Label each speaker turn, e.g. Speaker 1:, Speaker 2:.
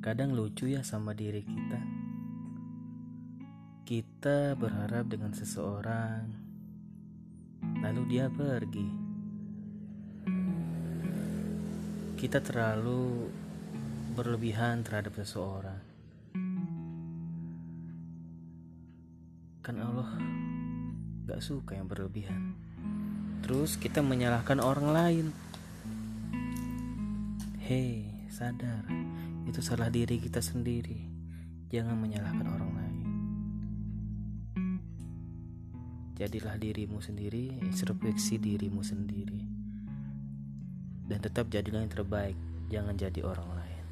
Speaker 1: Kadang lucu ya sama diri kita. Kita berharap dengan seseorang, lalu dia pergi. Kita terlalu berlebihan terhadap seseorang. Kan Allah gak suka yang berlebihan. Terus kita menyalahkan orang lain. Hei, sadar, itu salah diri kita sendiri. Jangan menyalahkan orang lain. Jadilah dirimu sendiri, introspeksi dirimu sendiri. Dan tetap jadilah yang terbaik, jangan jadi orang lain.